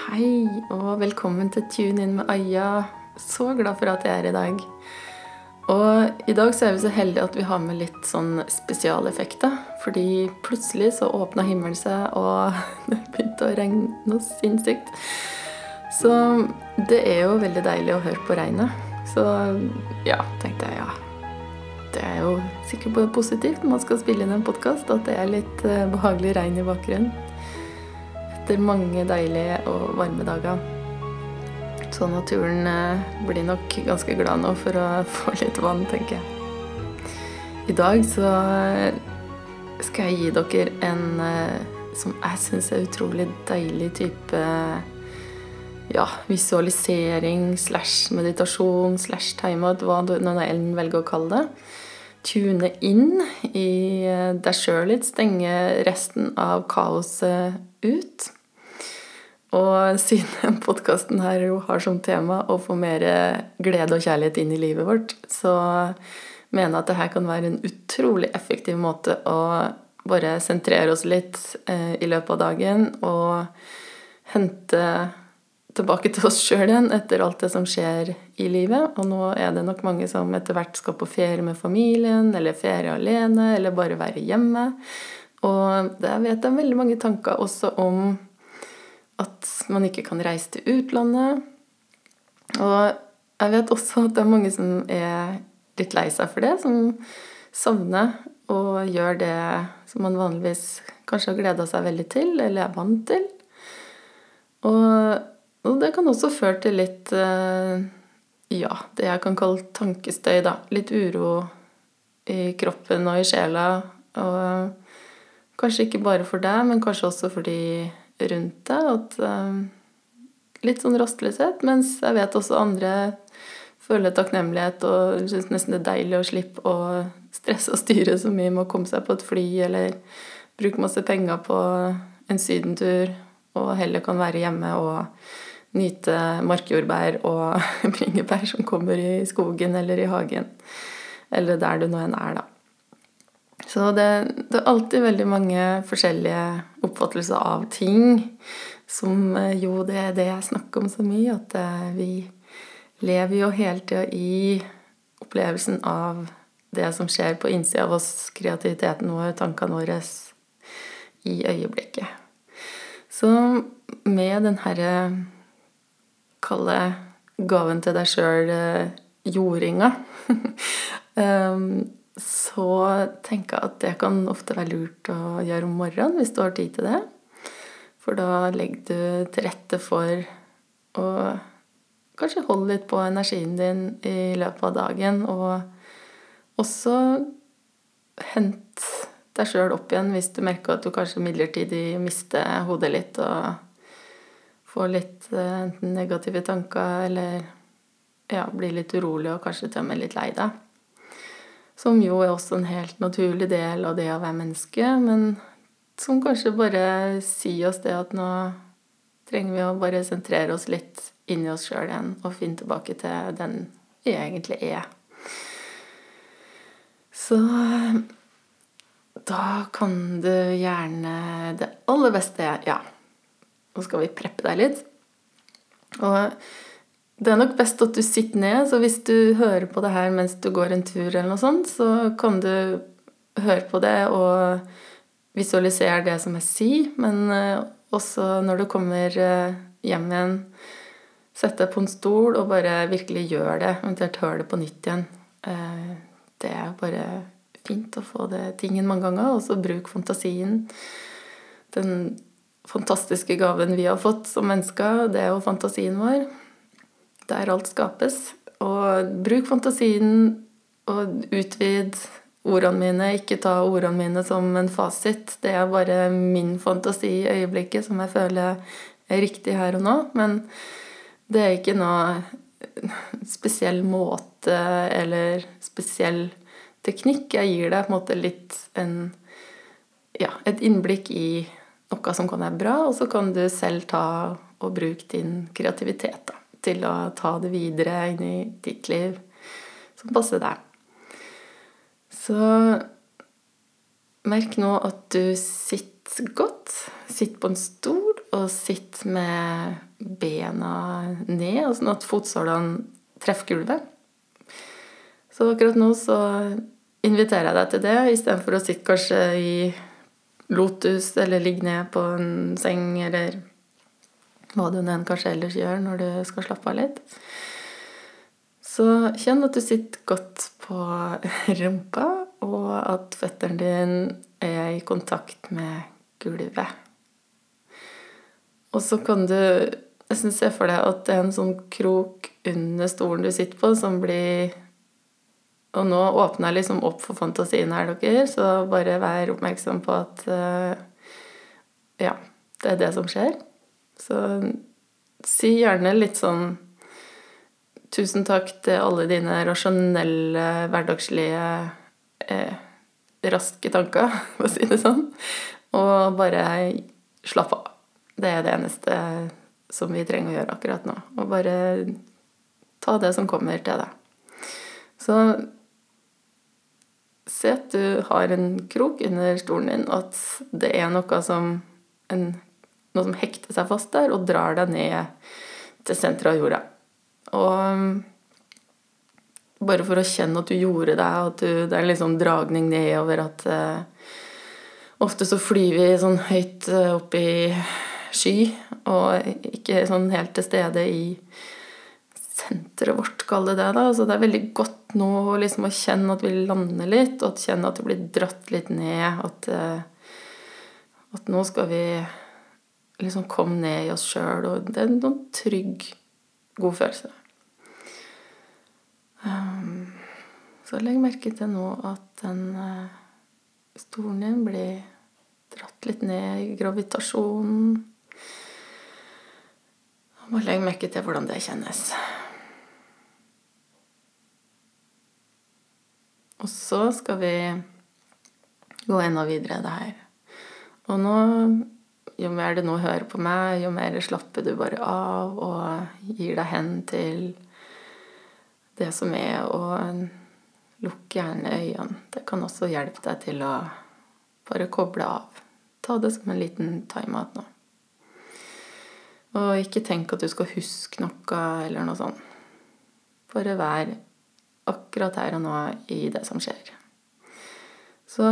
Hei, og velkommen til Tune inn med Aya. Så glad for at jeg er i dag. Og i dag så er vi så heldige at vi har med litt sånn spesialeffekter. Fordi plutselig så åpna himmelen seg, og det begynte å regne noe sinnssykt. Så det er jo veldig deilig å høre på regnet. Så ja, tenkte jeg ja. Det er jo sikkert positivt når man skal spille inn en podkast, at det er litt eh, behagelig regn i bakgrunnen. Etter mange deilige og varme dager. Så naturen eh, blir nok ganske glad nå for å få litt vann, tenker jeg. I dag så eh, skal jeg gi dere en som jeg syns er utrolig deilig type ja, visualisering slash meditasjon slash timeout, hva noen enn velger å kalle det. Tune inn i eh, deg sjøl litt, stenge resten av kaoset ut. Og siden podkasten her jo har som tema å få mer glede og kjærlighet inn i livet vårt, så mener jeg at dette kan være en utrolig effektiv måte å bare sentrere oss litt eh, i løpet av dagen og hente tilbake til oss sjøl igjen etter alt det som skjer i livet. Og nå er det nok mange som etter hvert skal på ferie med familien, eller ferie alene, eller bare være hjemme. Og der vet jeg veldig mange tanker også om at man ikke kan reise til utlandet. Og jeg vet også at det er mange som er litt lei seg for det, som savner og gjør det som man vanligvis kanskje har gleda seg veldig til, eller er vant til. Og og det kan også føre til litt eh, ja, det jeg kan kalle tankestøy, da. Litt uro i kroppen og i sjela. Og kanskje ikke bare for deg, men kanskje også for de rundt deg. At, uh, litt sånn rastløshet. Mens jeg vet også andre føler takknemlighet og syns nesten det er deilig å slippe å stresse og styre så mye med å komme seg på et fly eller bruke masse penger på en sydentur, og heller kan være hjemme og nyte markjordbær og bringebær som kommer i skogen eller i hagen. Eller der du nå enn er, da. Så det, det, er alltid veldig mange forskjellige oppfattelser av ting. Som eh, jo, det er det jeg snakker om så mye, at eh, vi lever jo hele tida i opplevelsen av det som skjer på innsida av oss, kreativiteten vår, tankene våre, i øyeblikket. Så med den herre kalle gaven til deg sjøl eh, jordinga, så tenker jeg at det kan ofte være lurt å gjøre om morgenen hvis du har tid til det. For da legger du til rette for å kanskje holde litt på energien din i løpet av dagen, og også hent deg sjøl opp igjen hvis du merker at du kanskje midlertidig mister hodet litt og får litt eh, enten negative tanker eller ja, blir litt urolig og kanskje til og med litt lei deg. Som jo er også en helt naturlig del av det å være menneske, men som kanskje bare sier oss det at nå trenger vi å bare sentrere oss litt inni oss sjøl igjen og finne tilbake til den vi egentlig er. Så da kan du gjerne Det aller beste Ja, nå skal vi preppe deg litt. Og det er nok best at du sitter ned, så hvis du hører på det her mens du går en tur, eller noe sånt, så kan du høre på det og visualisere det som jeg sier. Men eh, også når du kommer eh, hjem igjen, sett deg på en stol og bare virkelig gjør det. Eventuelt hør det på nytt igjen. Eh, det er bare fint å få det tingen mange ganger, og så bruk fantasien. Den fantastiske gaven vi har fått som mennesker, det er jo fantasien vår. Der alt skapes. Og bruk fantasien og utvid ordene mine. Ikke ta ordene mine som en fasit. Det er bare min fantasi i øyeblikket som jeg føler er riktig her og nå. Men det er ikke noe spesiell måte eller spesiell teknikk. Jeg gir deg på en måte litt en, ja, et innblikk i noe som kan være bra, og så kan du selv ta og bruke din kreativitet da, til å ta det videre inn i ditt liv som passer deg. Så merk nå at du sitter godt. Sitt på en stol, og sitt med bena ned, sånn at fotsålene treffer gulvet. Så akkurat nå så inviterer jeg deg til det, istedenfor å sitte kanskje i lotus eller ligge ned på en seng eller hva du enn kanskje ellers gjør når du skal slappe av litt. Så kjenn at du sitter godt på rumpa, og at føttene dine er i kontakt med gulvet. Og så kan du nesten se for deg at det er en sånn krok under stolen du sitter på, som blir Og nå åpner jeg liksom opp for fantasien her, dere, så bare vær oppmerksom på at uh, Ja, det er det som skjer. Så si gjerne litt sånn Tusen takk til alle dine rasjonelle, hverdagslige, eh, raske tanker, for å si det sånn. Og bare slapp av. Det er det eneste som vi trenger å gjøre akkurat nå. Og bare ta det som kommer til deg. Så se at du har en krok under stolen din, at det er noe som, en, noe som hekter seg fast der og drar deg ned til senteret av jorda. Og um, bare for å kjenne at du gjorde det, at du, det er en liksom dragning nedover at uh, Ofte så flyr vi sånn høyt uh, opp i sky, og ikke sånn helt til stede i senteret vårt, kall det det. da, Så det er veldig godt nå liksom å kjenne at vi lander litt, og at kjenne at det blir dratt litt ned. At, uh, at nå skal vi liksom kom ned i oss sjøl, og det er en sånn trygg, god følelse. Um, så legg merke til nå at den uh, stolen din blir dratt litt ned i gravitasjonen. Og legg merke til hvordan det kjennes. Og så skal vi gå enda videre i det her. Og nå, jo mer du nå hører på meg, jo mer slapper du bare av og gir deg hen til det som er og lukk gjerne øynene. Det kan også hjelpe deg til å bare koble av. Ta det som en liten time-out nå. Og ikke tenk at du skal huske noe eller noe sånt. Bare vær akkurat her og nå i det som skjer. Så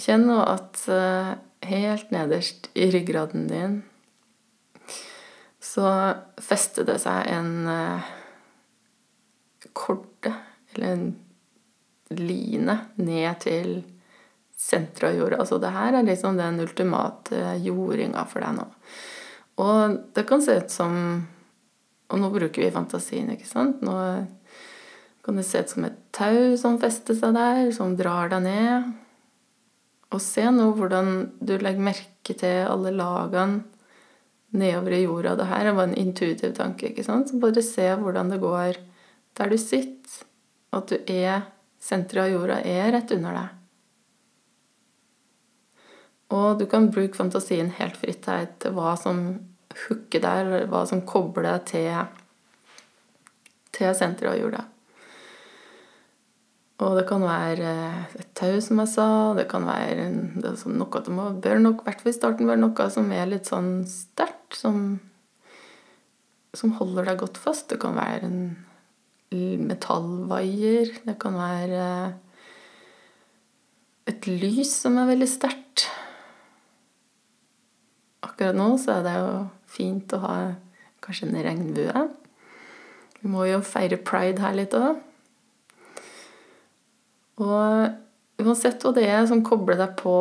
kjenn nå at eh, helt nederst i ryggraden din så fester det seg en korte, korde, eller en line, ned til senteret av jorda. Altså det her er liksom den ultimate jordinga for deg nå. Og det kan se ut som Og nå bruker vi fantasien, ikke sant? Nå kan det se ut som et tau som fester seg der, som drar deg ned. Og se nå hvordan du legger merke til alle lagene nedover i jorda. Det her er bare en intuitiv tanke. ikke sant? Så bare se hvordan det går der du sitter, at du er Senteret av jorda er rett under deg. Og du kan bruke fantasien helt fritt her til hva som hooker deg, eller hva som kobler deg til, til senteret av jorda. Og det kan være et tau, som jeg sa. Det kan være det sånn noe det må, bør nok, i hvert fall i starten, være noe som er litt sånn sterkt. Som, som holder deg godt fast. Det kan være en metallvaier. Det kan være et lys som er veldig sterkt. Akkurat nå så er det jo fint å ha kanskje en regnbue. Vi må jo feire pride her litt òg. Og uansett hva det er som kobler deg på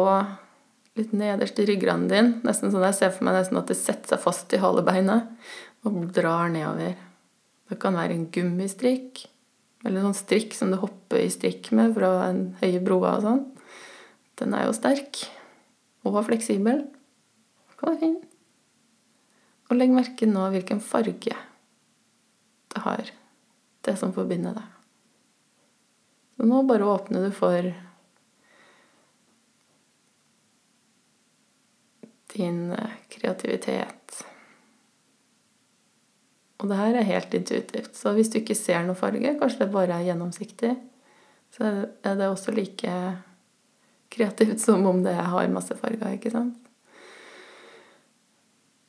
litt nederst i ryggraden din nesten sånn Jeg ser for meg nesten at det setter seg fast i halebeinet og drar nedover. Det kan være en gummistrikk, eller sånn strikk som du hopper i strikk med fra en høye broer og sånn. Den er jo sterk og fleksibel. Det kan være fin. Og legg merke nå hvilken farge det har, det som forbinder deg. Så nå bare åpner du for din kreativitet. Og det her er helt intuitivt. Så hvis du ikke ser noe farge, kanskje det bare er gjennomsiktig, så er det også like kreativt som om det har masse farger, ikke sant?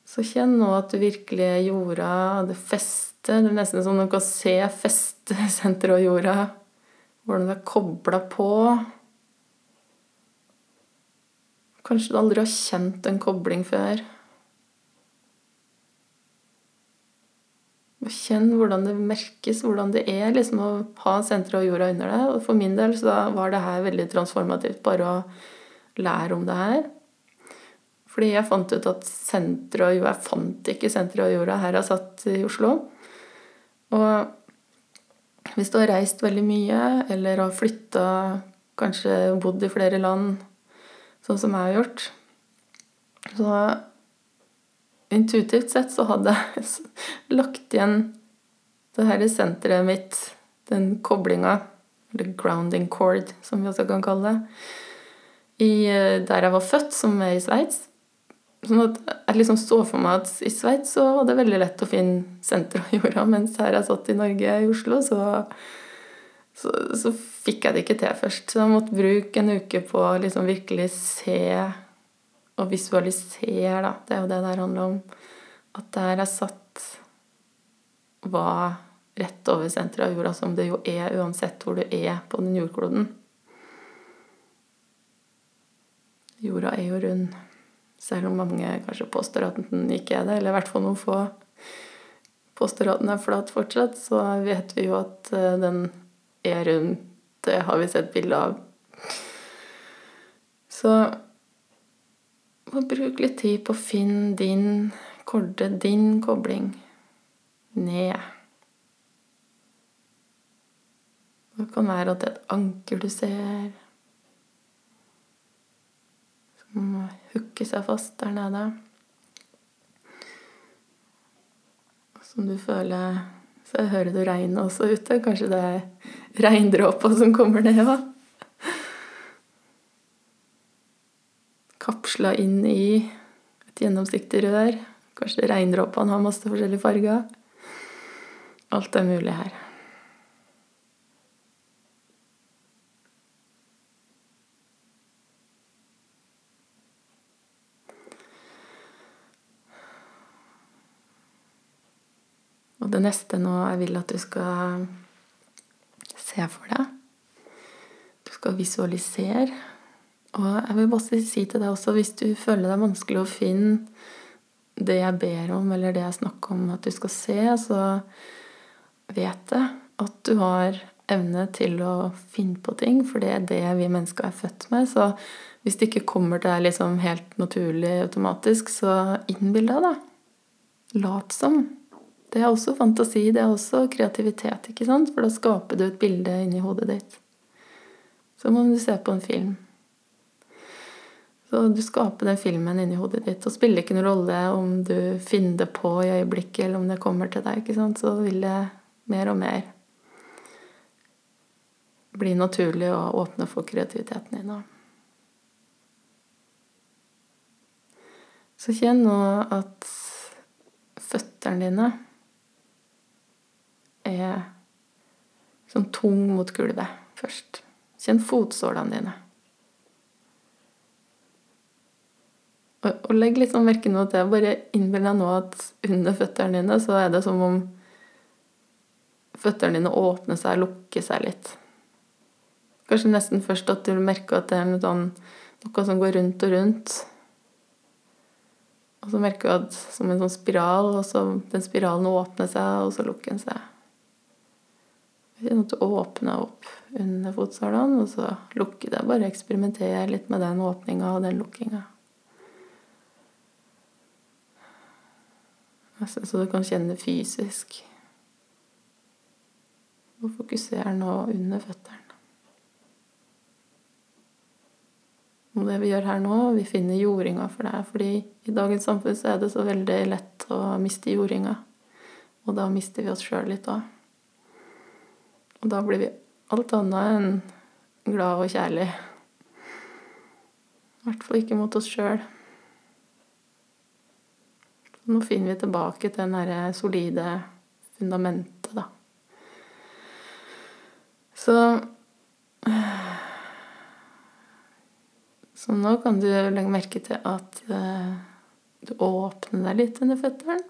Så kjenn nå at du virkelig er jorda, det fester. Det er nesten sånn at du kan se festesenteret og jorda. Hvordan det er kobla på. Kanskje du aldri har kjent en kobling før. Kjenn hvordan det merkes, hvordan det er liksom å ha senteret og jorda under deg. Og for min del så var det her veldig transformativt, bare å lære om det her. Fordi jeg fant ut at senteret og jorda Jeg fant ikke senteret og jorda her jeg satt i Oslo. Og hvis du har reist veldig mye, eller har flytta, kanskje bodd i flere land, sånn som jeg har gjort. Så intuitivt sett så hadde jeg lagt igjen det her i senteret mitt, den koblinga, eller grounding cord, som vi også kan kalle det, i, eh, der jeg var født, som er i Sveits. Sånn at jeg liksom så for meg at i Sveits så var det veldig lett å finne senter av jorda, mens her jeg satt i Norge, i Oslo, så, så, så fikk jeg det ikke til først. Så jeg måtte bruke en uke på å liksom virkelig se og visualisere, da. Det er jo det det handler om. At der jeg satt, var rett over senteret av jorda, som det jo er uansett hvor du er på den jordkloden. Jorda er jo rund. Selv om mange kanskje påstår at den ikke er det, eller i hvert fall noen få påstår at den er flat fortsatt, så vet vi jo at eh, den er rundt, Det har vi sett bilde av. Så bruk litt tid på å finne din korde, din kobling, ned. Det kan være at det er et anker du ser, som hooker seg fast der nede. Som du føler Så hører du regnet også ute. Kanskje det er regndråpa som kommer ned. òg. Kapsla inn i et gjennomsiktig rør. Kanskje regndråpene har masse forskjellige farger. Alt er mulig her. Neste nå jeg vil at du skal se for deg Du skal visualisere. Og jeg vil bare si til deg også, hvis du føler det er vanskelig å finne det jeg ber om, eller det jeg snakker om at du skal se, så vet jeg at du har evne til å finne på ting, for det er det vi mennesker er født med. Så hvis det ikke kommer til deg liksom helt naturlig automatisk, så innbill deg, det. Lat som. Det er også fantasi, det er også kreativitet, ikke sant? For da skaper du et bilde inni hodet ditt. Som om du ser på en film. Så du skaper den filmen inni hodet ditt. Og spiller ikke noen rolle om du finner det på i øyeblikket, eller om det kommer til deg. ikke sant? Så vil det mer og mer bli naturlig å åpne for kreativiteten din. Så kjenn nå at føttene dine er sånn tung mot gulvet først. Kjenn fotsålene dine. Og, og legg litt sånn merke nå til Bare innbill deg nå at under føttene dine så er det som om føttene dine åpner seg, lukker seg litt. Kanskje nesten først at du merker at det er sånn, noe som går rundt og rundt. Og så merker du at som en sånn spiral, og så den spiralen åpner seg, og så lukker den seg. Sånn måtte åpne opp under fotsålene, og så lukke det. Bare eksperimentere litt med den åpninga og den lukkinga. Så du kan kjenne det fysisk. Og fokusere nå under føttene. Og det vi gjør her nå, vi finner jordinga for deg. fordi i dagens samfunn så er det så veldig lett å miste jordinga. Og da mister vi oss sjøl litt òg. Og da blir vi alt annet enn glad og kjærlig. I hvert fall ikke mot oss sjøl. Nå finner vi tilbake til det derre solide fundamentet, da. Så Så nå kan du legge merke til at uh, Du åpner deg litt under føttene.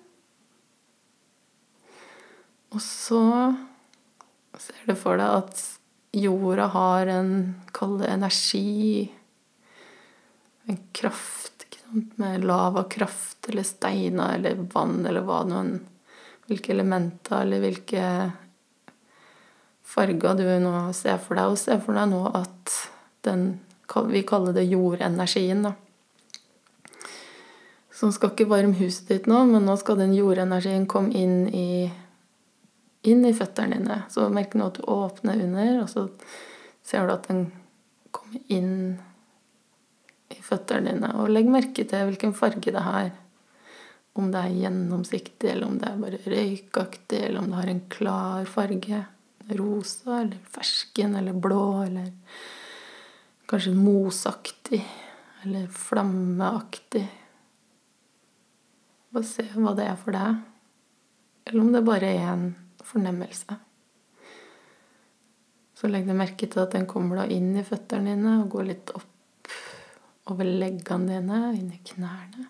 Og så ser du for deg at jorda har en, kall energi, en kraft, ikke sant, med lavakraft eller steiner eller vann eller hva noen Hvilke elementer eller hvilke farger du nå ser for deg. Og se for deg nå at den Vi kaller det jordenergien, da. Så skal ikke varme huset ditt nå, men nå skal den jordenergien komme inn i inn i føttene dine. Så merk nå at du åpner under, og så ser du at den kommer inn i føttene dine. Og legg merke til hvilken farge det har. Om det er gjennomsiktig, eller om det er bare røykaktig, eller om det har en klar farge. Rosa, eller fersken, eller blå, eller kanskje mosaktig, eller flammeaktig. Bare se hva det er for deg. Eller om det bare er en fornemmelse. Så legg deg merke til at den kommer da inn i føttene dine og går litt opp over leggene dine, inn i knærne,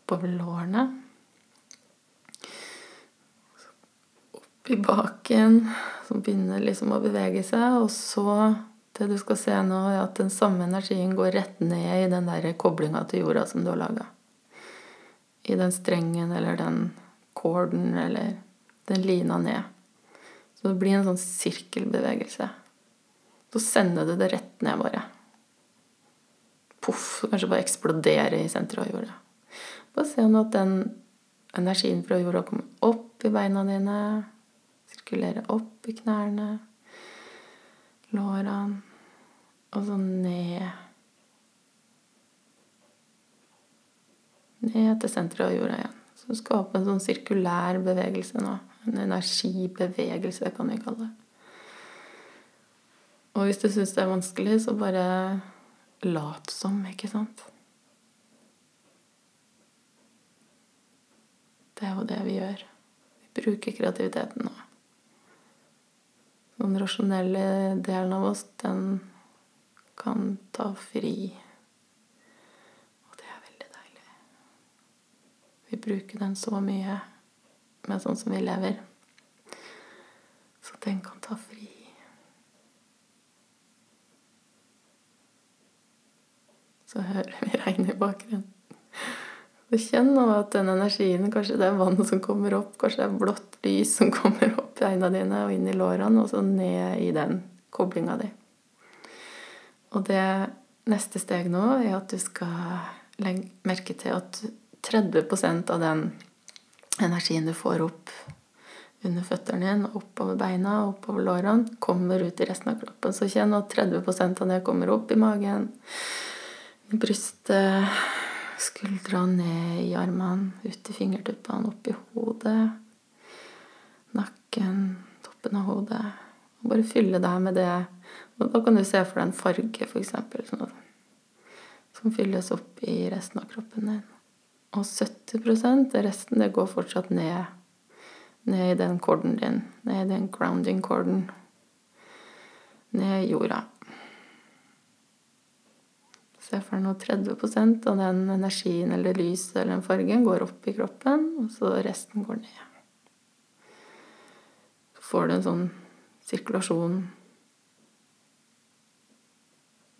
oppover lårene. Opp i baken, som begynner liksom å bevege seg. Og så det du skal se nå, er at den samme energien går rett ned i den der koblinga til jorda som du har laga. I den strengen eller den korden eller den lina ned. Så det blir en sånn sirkelbevegelse. Så sender du det rett ned, bare. Poff. Kanskje bare eksplodere i senteret av jorda. Bare se nå at den energien fra jorda kommer opp i beina dine. Sirkulerer opp i knærne, lårene, og så ned. Ned til senteret av jorda igjen. Så skape en sånn sirkulær bevegelse nå. En energibevegelse, kan vi kalle det. Og hvis du syns det er vanskelig, så bare lat som, ikke sant? Det er jo det vi gjør. Vi bruker kreativiteten nå. Den rasjonelle delen av oss, den kan ta fri. Og det er veldig deilig. Vi bruker den så mye med sånn som vi lever. Så den kan ta fri. Så hører vi regnet i bakgrunnen. Så kjenn nå at den energien Kanskje det er vann som kommer opp, kanskje det er blått lys som kommer opp i øynene dine og inn i lårene, og så ned i den koblinga di. Og det neste steg nå er at du skal legge merke til at 30% av den energien du får opp under føttene dine, oppover beina oppover lårene, kommer ut i resten av kroppen. Så kjenn at 30% av det kommer opp i magen, i brystet, skuldrene ned i armene, ut i fingertuppene, opp i hodet, nakken, toppen av hodet. Og bare fylle deg med det. Og da kan du se for deg en farge, f.eks., sånn som fylles opp i resten av kroppen din. Og 70% resten, det går fortsatt ned. Ned i den korden din. Ned i den grounding-korden. Ned i jorda. Se for deg nå 30% av den energien eller lyset eller den fargen går opp i kroppen, og så resten går ned. Så får du en sånn sirkulasjon.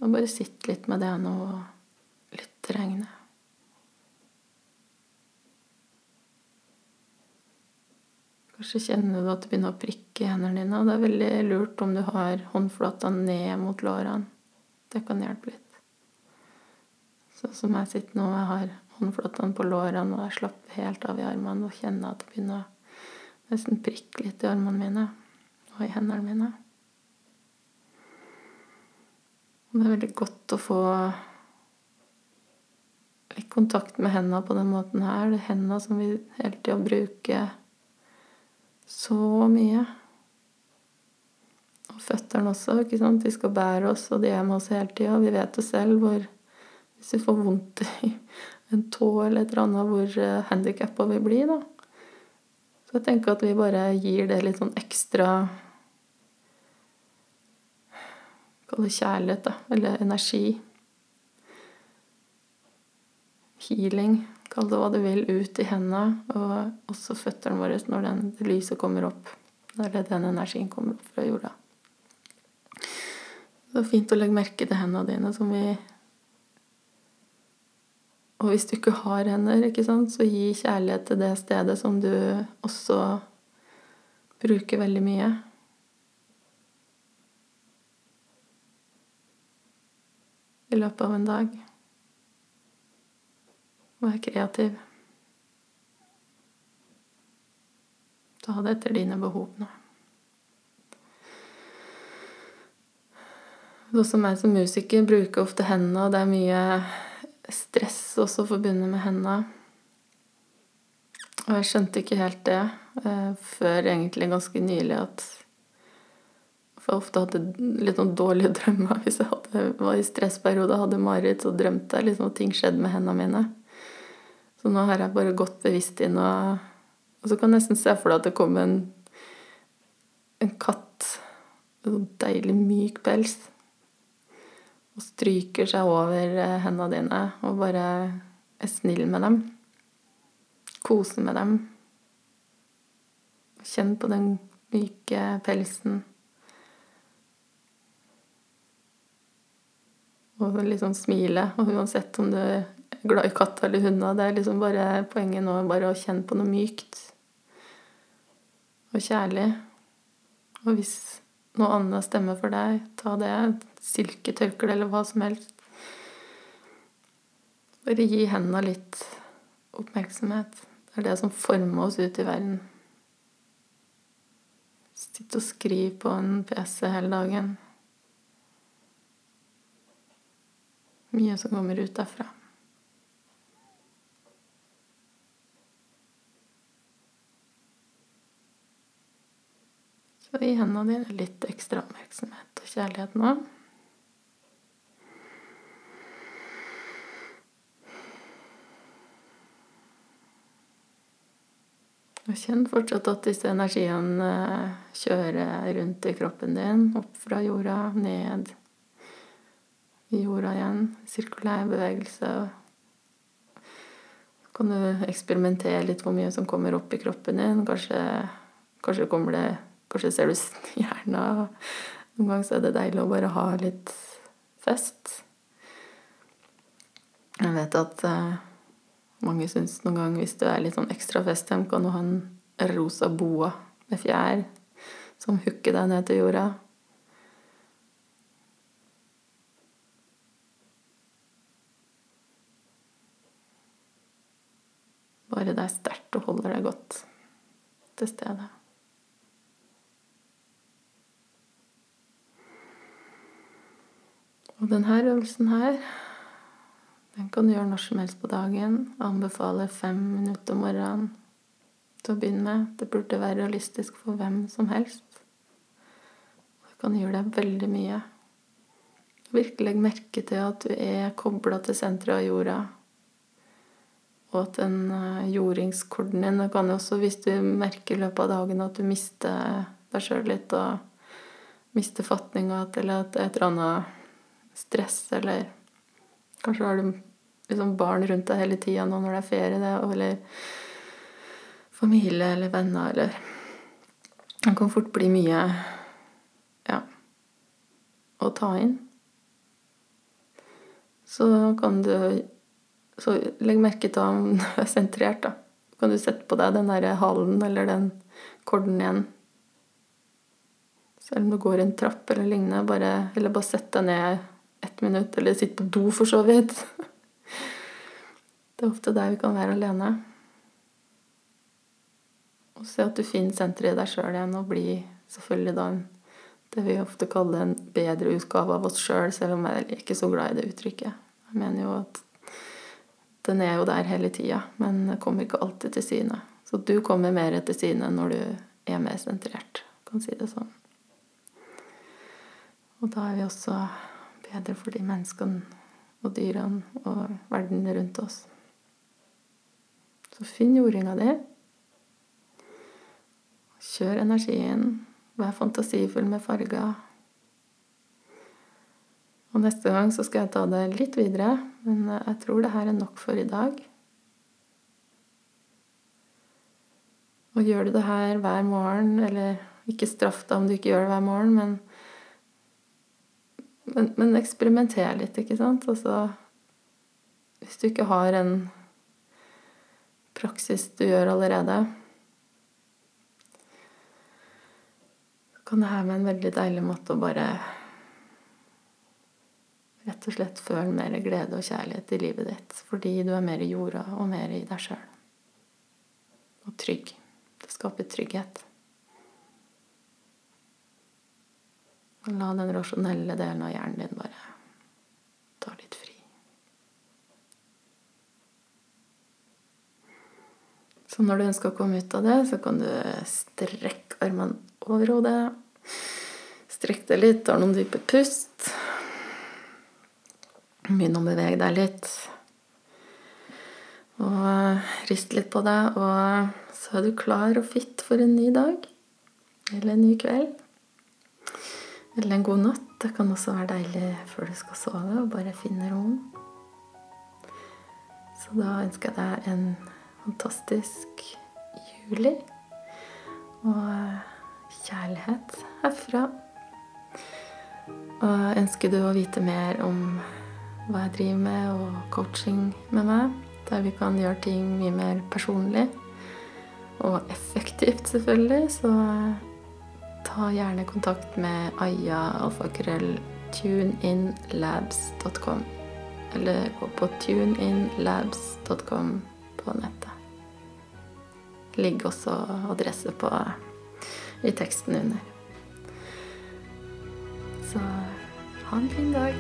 Og bare sitt litt med det nå, og lytt til regnet. Kanskje kjenner du at det begynner å prikke i hendene dine. Og det er veldig lurt om du har håndflata ned mot lårene. Det kan hjelpe litt. Sånn som jeg sitter nå, jeg har håndflatene på lårene, og jeg slapper helt av i armene og kjenner at det begynner å nesten prikke litt i armene mine og i hendene mine. Og det er veldig godt å få litt kontakt med hendene på den måten her. Det er hendene som vi hele tida bruker så mye. Og føttene også. ikke sant? De skal bære oss, og de er med oss hele tida. Vi vet det selv hvor Hvis vi får vondt i en tå eller et eller annet, hvor eh, handikappa vi blir, da. Så jeg tenker at vi bare gir det litt sånn ekstra Kall det kjærlighet, da. Eller energi. Healing, kall det hva du vil, ut i hendene, og også føttene våre når den, det lyset kommer opp. Når den energien kommer opp fra jorda. Det er fint å legge merke til hendene dine som vi Og hvis du ikke har hender, ikke sant, så gi kjærlighet til det stedet som du også bruker veldig mye. I løpet av en dag. Vær kreativ. Ta det etter dine behov nå. Også meg som musiker bruker ofte hendene, og det er mye stress også forbundet med hendene. Og jeg skjønte ikke helt det eh, før egentlig ganske nylig at For jeg ofte hadde litt noen dårlige drømmer hvis jeg hadde, var i stressperiode og hadde mareritt, så drømte jeg liksom at ting skjedde med hendene mine. Så nå har jeg bare gått bevisst inn, og, og så kan jeg nesten se for deg at det kom en, en katt. En sånn deilig myk pels og stryker seg over eh, hendene dine og bare er snill med dem. Kose med dem. Kjenn på den myke pelsen. Og liksom smile. Og uansett om du glad i katter eller hunder, det er liksom bare poenget nå bare å kjenne på noe mykt og kjærlig. Og hvis noe annet stemmer for deg, ta det silketørkle eller hva som helst. Bare gi hendene litt oppmerksomhet. Det er det som former oss ut i verden. Sitte og skriv på en PC hele dagen. Mye som kommer ut derfra. Så gi hendene dine litt ekstra oppmerksomhet og kjærlighet nå. Og kjenn fortsatt at disse energiene eh, kjører rundt i kroppen din. Opp fra jorda, ned i jorda igjen. Sirkulær bevegelse. Så kan du eksperimentere litt hvor mye som kommer opp i kroppen din. Kanskje, kanskje kommer det Kanskje ser du stjerna. Noen ganger så er det deilig å bare ha litt fest. Jeg vet at uh, mange syns noen gang hvis du er litt sånn ekstra festhjem, kan du ha en rosa boa med fjær som hooker deg ned til jorda. Bare det er sterkt og holder deg godt til stede. Og denne øvelsen her den kan du gjøre når som helst på dagen. Anbefaler fem minutter om morgenen til å begynne med. Det burde være realistisk for hvem som helst. Det kan gjøre deg veldig mye. Virkelig merke til at du er kobla til senteret av jorda. Og at den eh, jordingskorden din kan også, hvis du merker i løpet av dagen at du mister deg sjøl litt og mister fatninga, eller at et eller annet stress, eller Kanskje har du liksom barn rundt deg hele tida nå når det er ferie, det, eller familie eller venner, eller Det kan fort bli mye ja, å ta inn. Så kan du Så legg merke til om du er sentrert, da. Kan du sette på deg den derre halen eller den korden igjen. Selv om du går en trapp eller lignende, bare, eller bare sett deg ned ett minutt, eller sitte på do, for så vidt. Det er ofte der vi kan være alene. Og se at du finner senteret i deg sjøl igjen, og bli selvfølgelig da det vi ofte kaller en bedre utgave av oss sjøl, selv, selv om jeg er ikke så glad i det uttrykket. Jeg mener jo at den er jo der hele tida, men kommer ikke alltid til syne. Så du kommer mer til syne når du er mer sentrert, kan si det sånn. Og da er vi også bedre for de menneskene og dyrene og verden rundt oss. Så finn jordinga di. Kjør energien. Vær fantasifull med farger. Og neste gang så skal jeg ta det litt videre, men jeg tror det her er nok for i dag. Og gjør du det her hver morgen, eller ikke straff deg om du ikke gjør det hver morgen, men men, men eksperimenter litt, ikke sant? Altså Hvis du ikke har en praksis du gjør allerede, så kan det her være en veldig deilig måte å bare rett og slett føle mer glede og kjærlighet i livet ditt fordi du er mer i jorda og mer i deg sjøl. Og trygg. Det skaper trygghet. La den rasjonelle delen av hjernen din bare ta litt fri. Så når du ønsker å komme ut av det, så kan du strekke armene over hodet. Strekk deg litt, ta noen dype pust. Begynn å bevege deg litt. Og rist litt på deg, og så er du klar og fit for en ny dag. Eller en ny kveld. Eller en god natt. Det kan også være deilig før du skal sove, og bare finne roen. Så da ønsker jeg deg en fantastisk juli. Og kjærlighet herfra. Og ønsker du å vite mer om hva jeg driver med, og coaching med meg, der vi kan gjøre ting mye mer personlig og effektivt, selvfølgelig, så ta gjerne kontakt med Aya alfakrøll tuneinlabs.com. Eller gå på tuneinlabs.com på nettet. Ligger også adresse på i teksten under. Så ha en fin dag.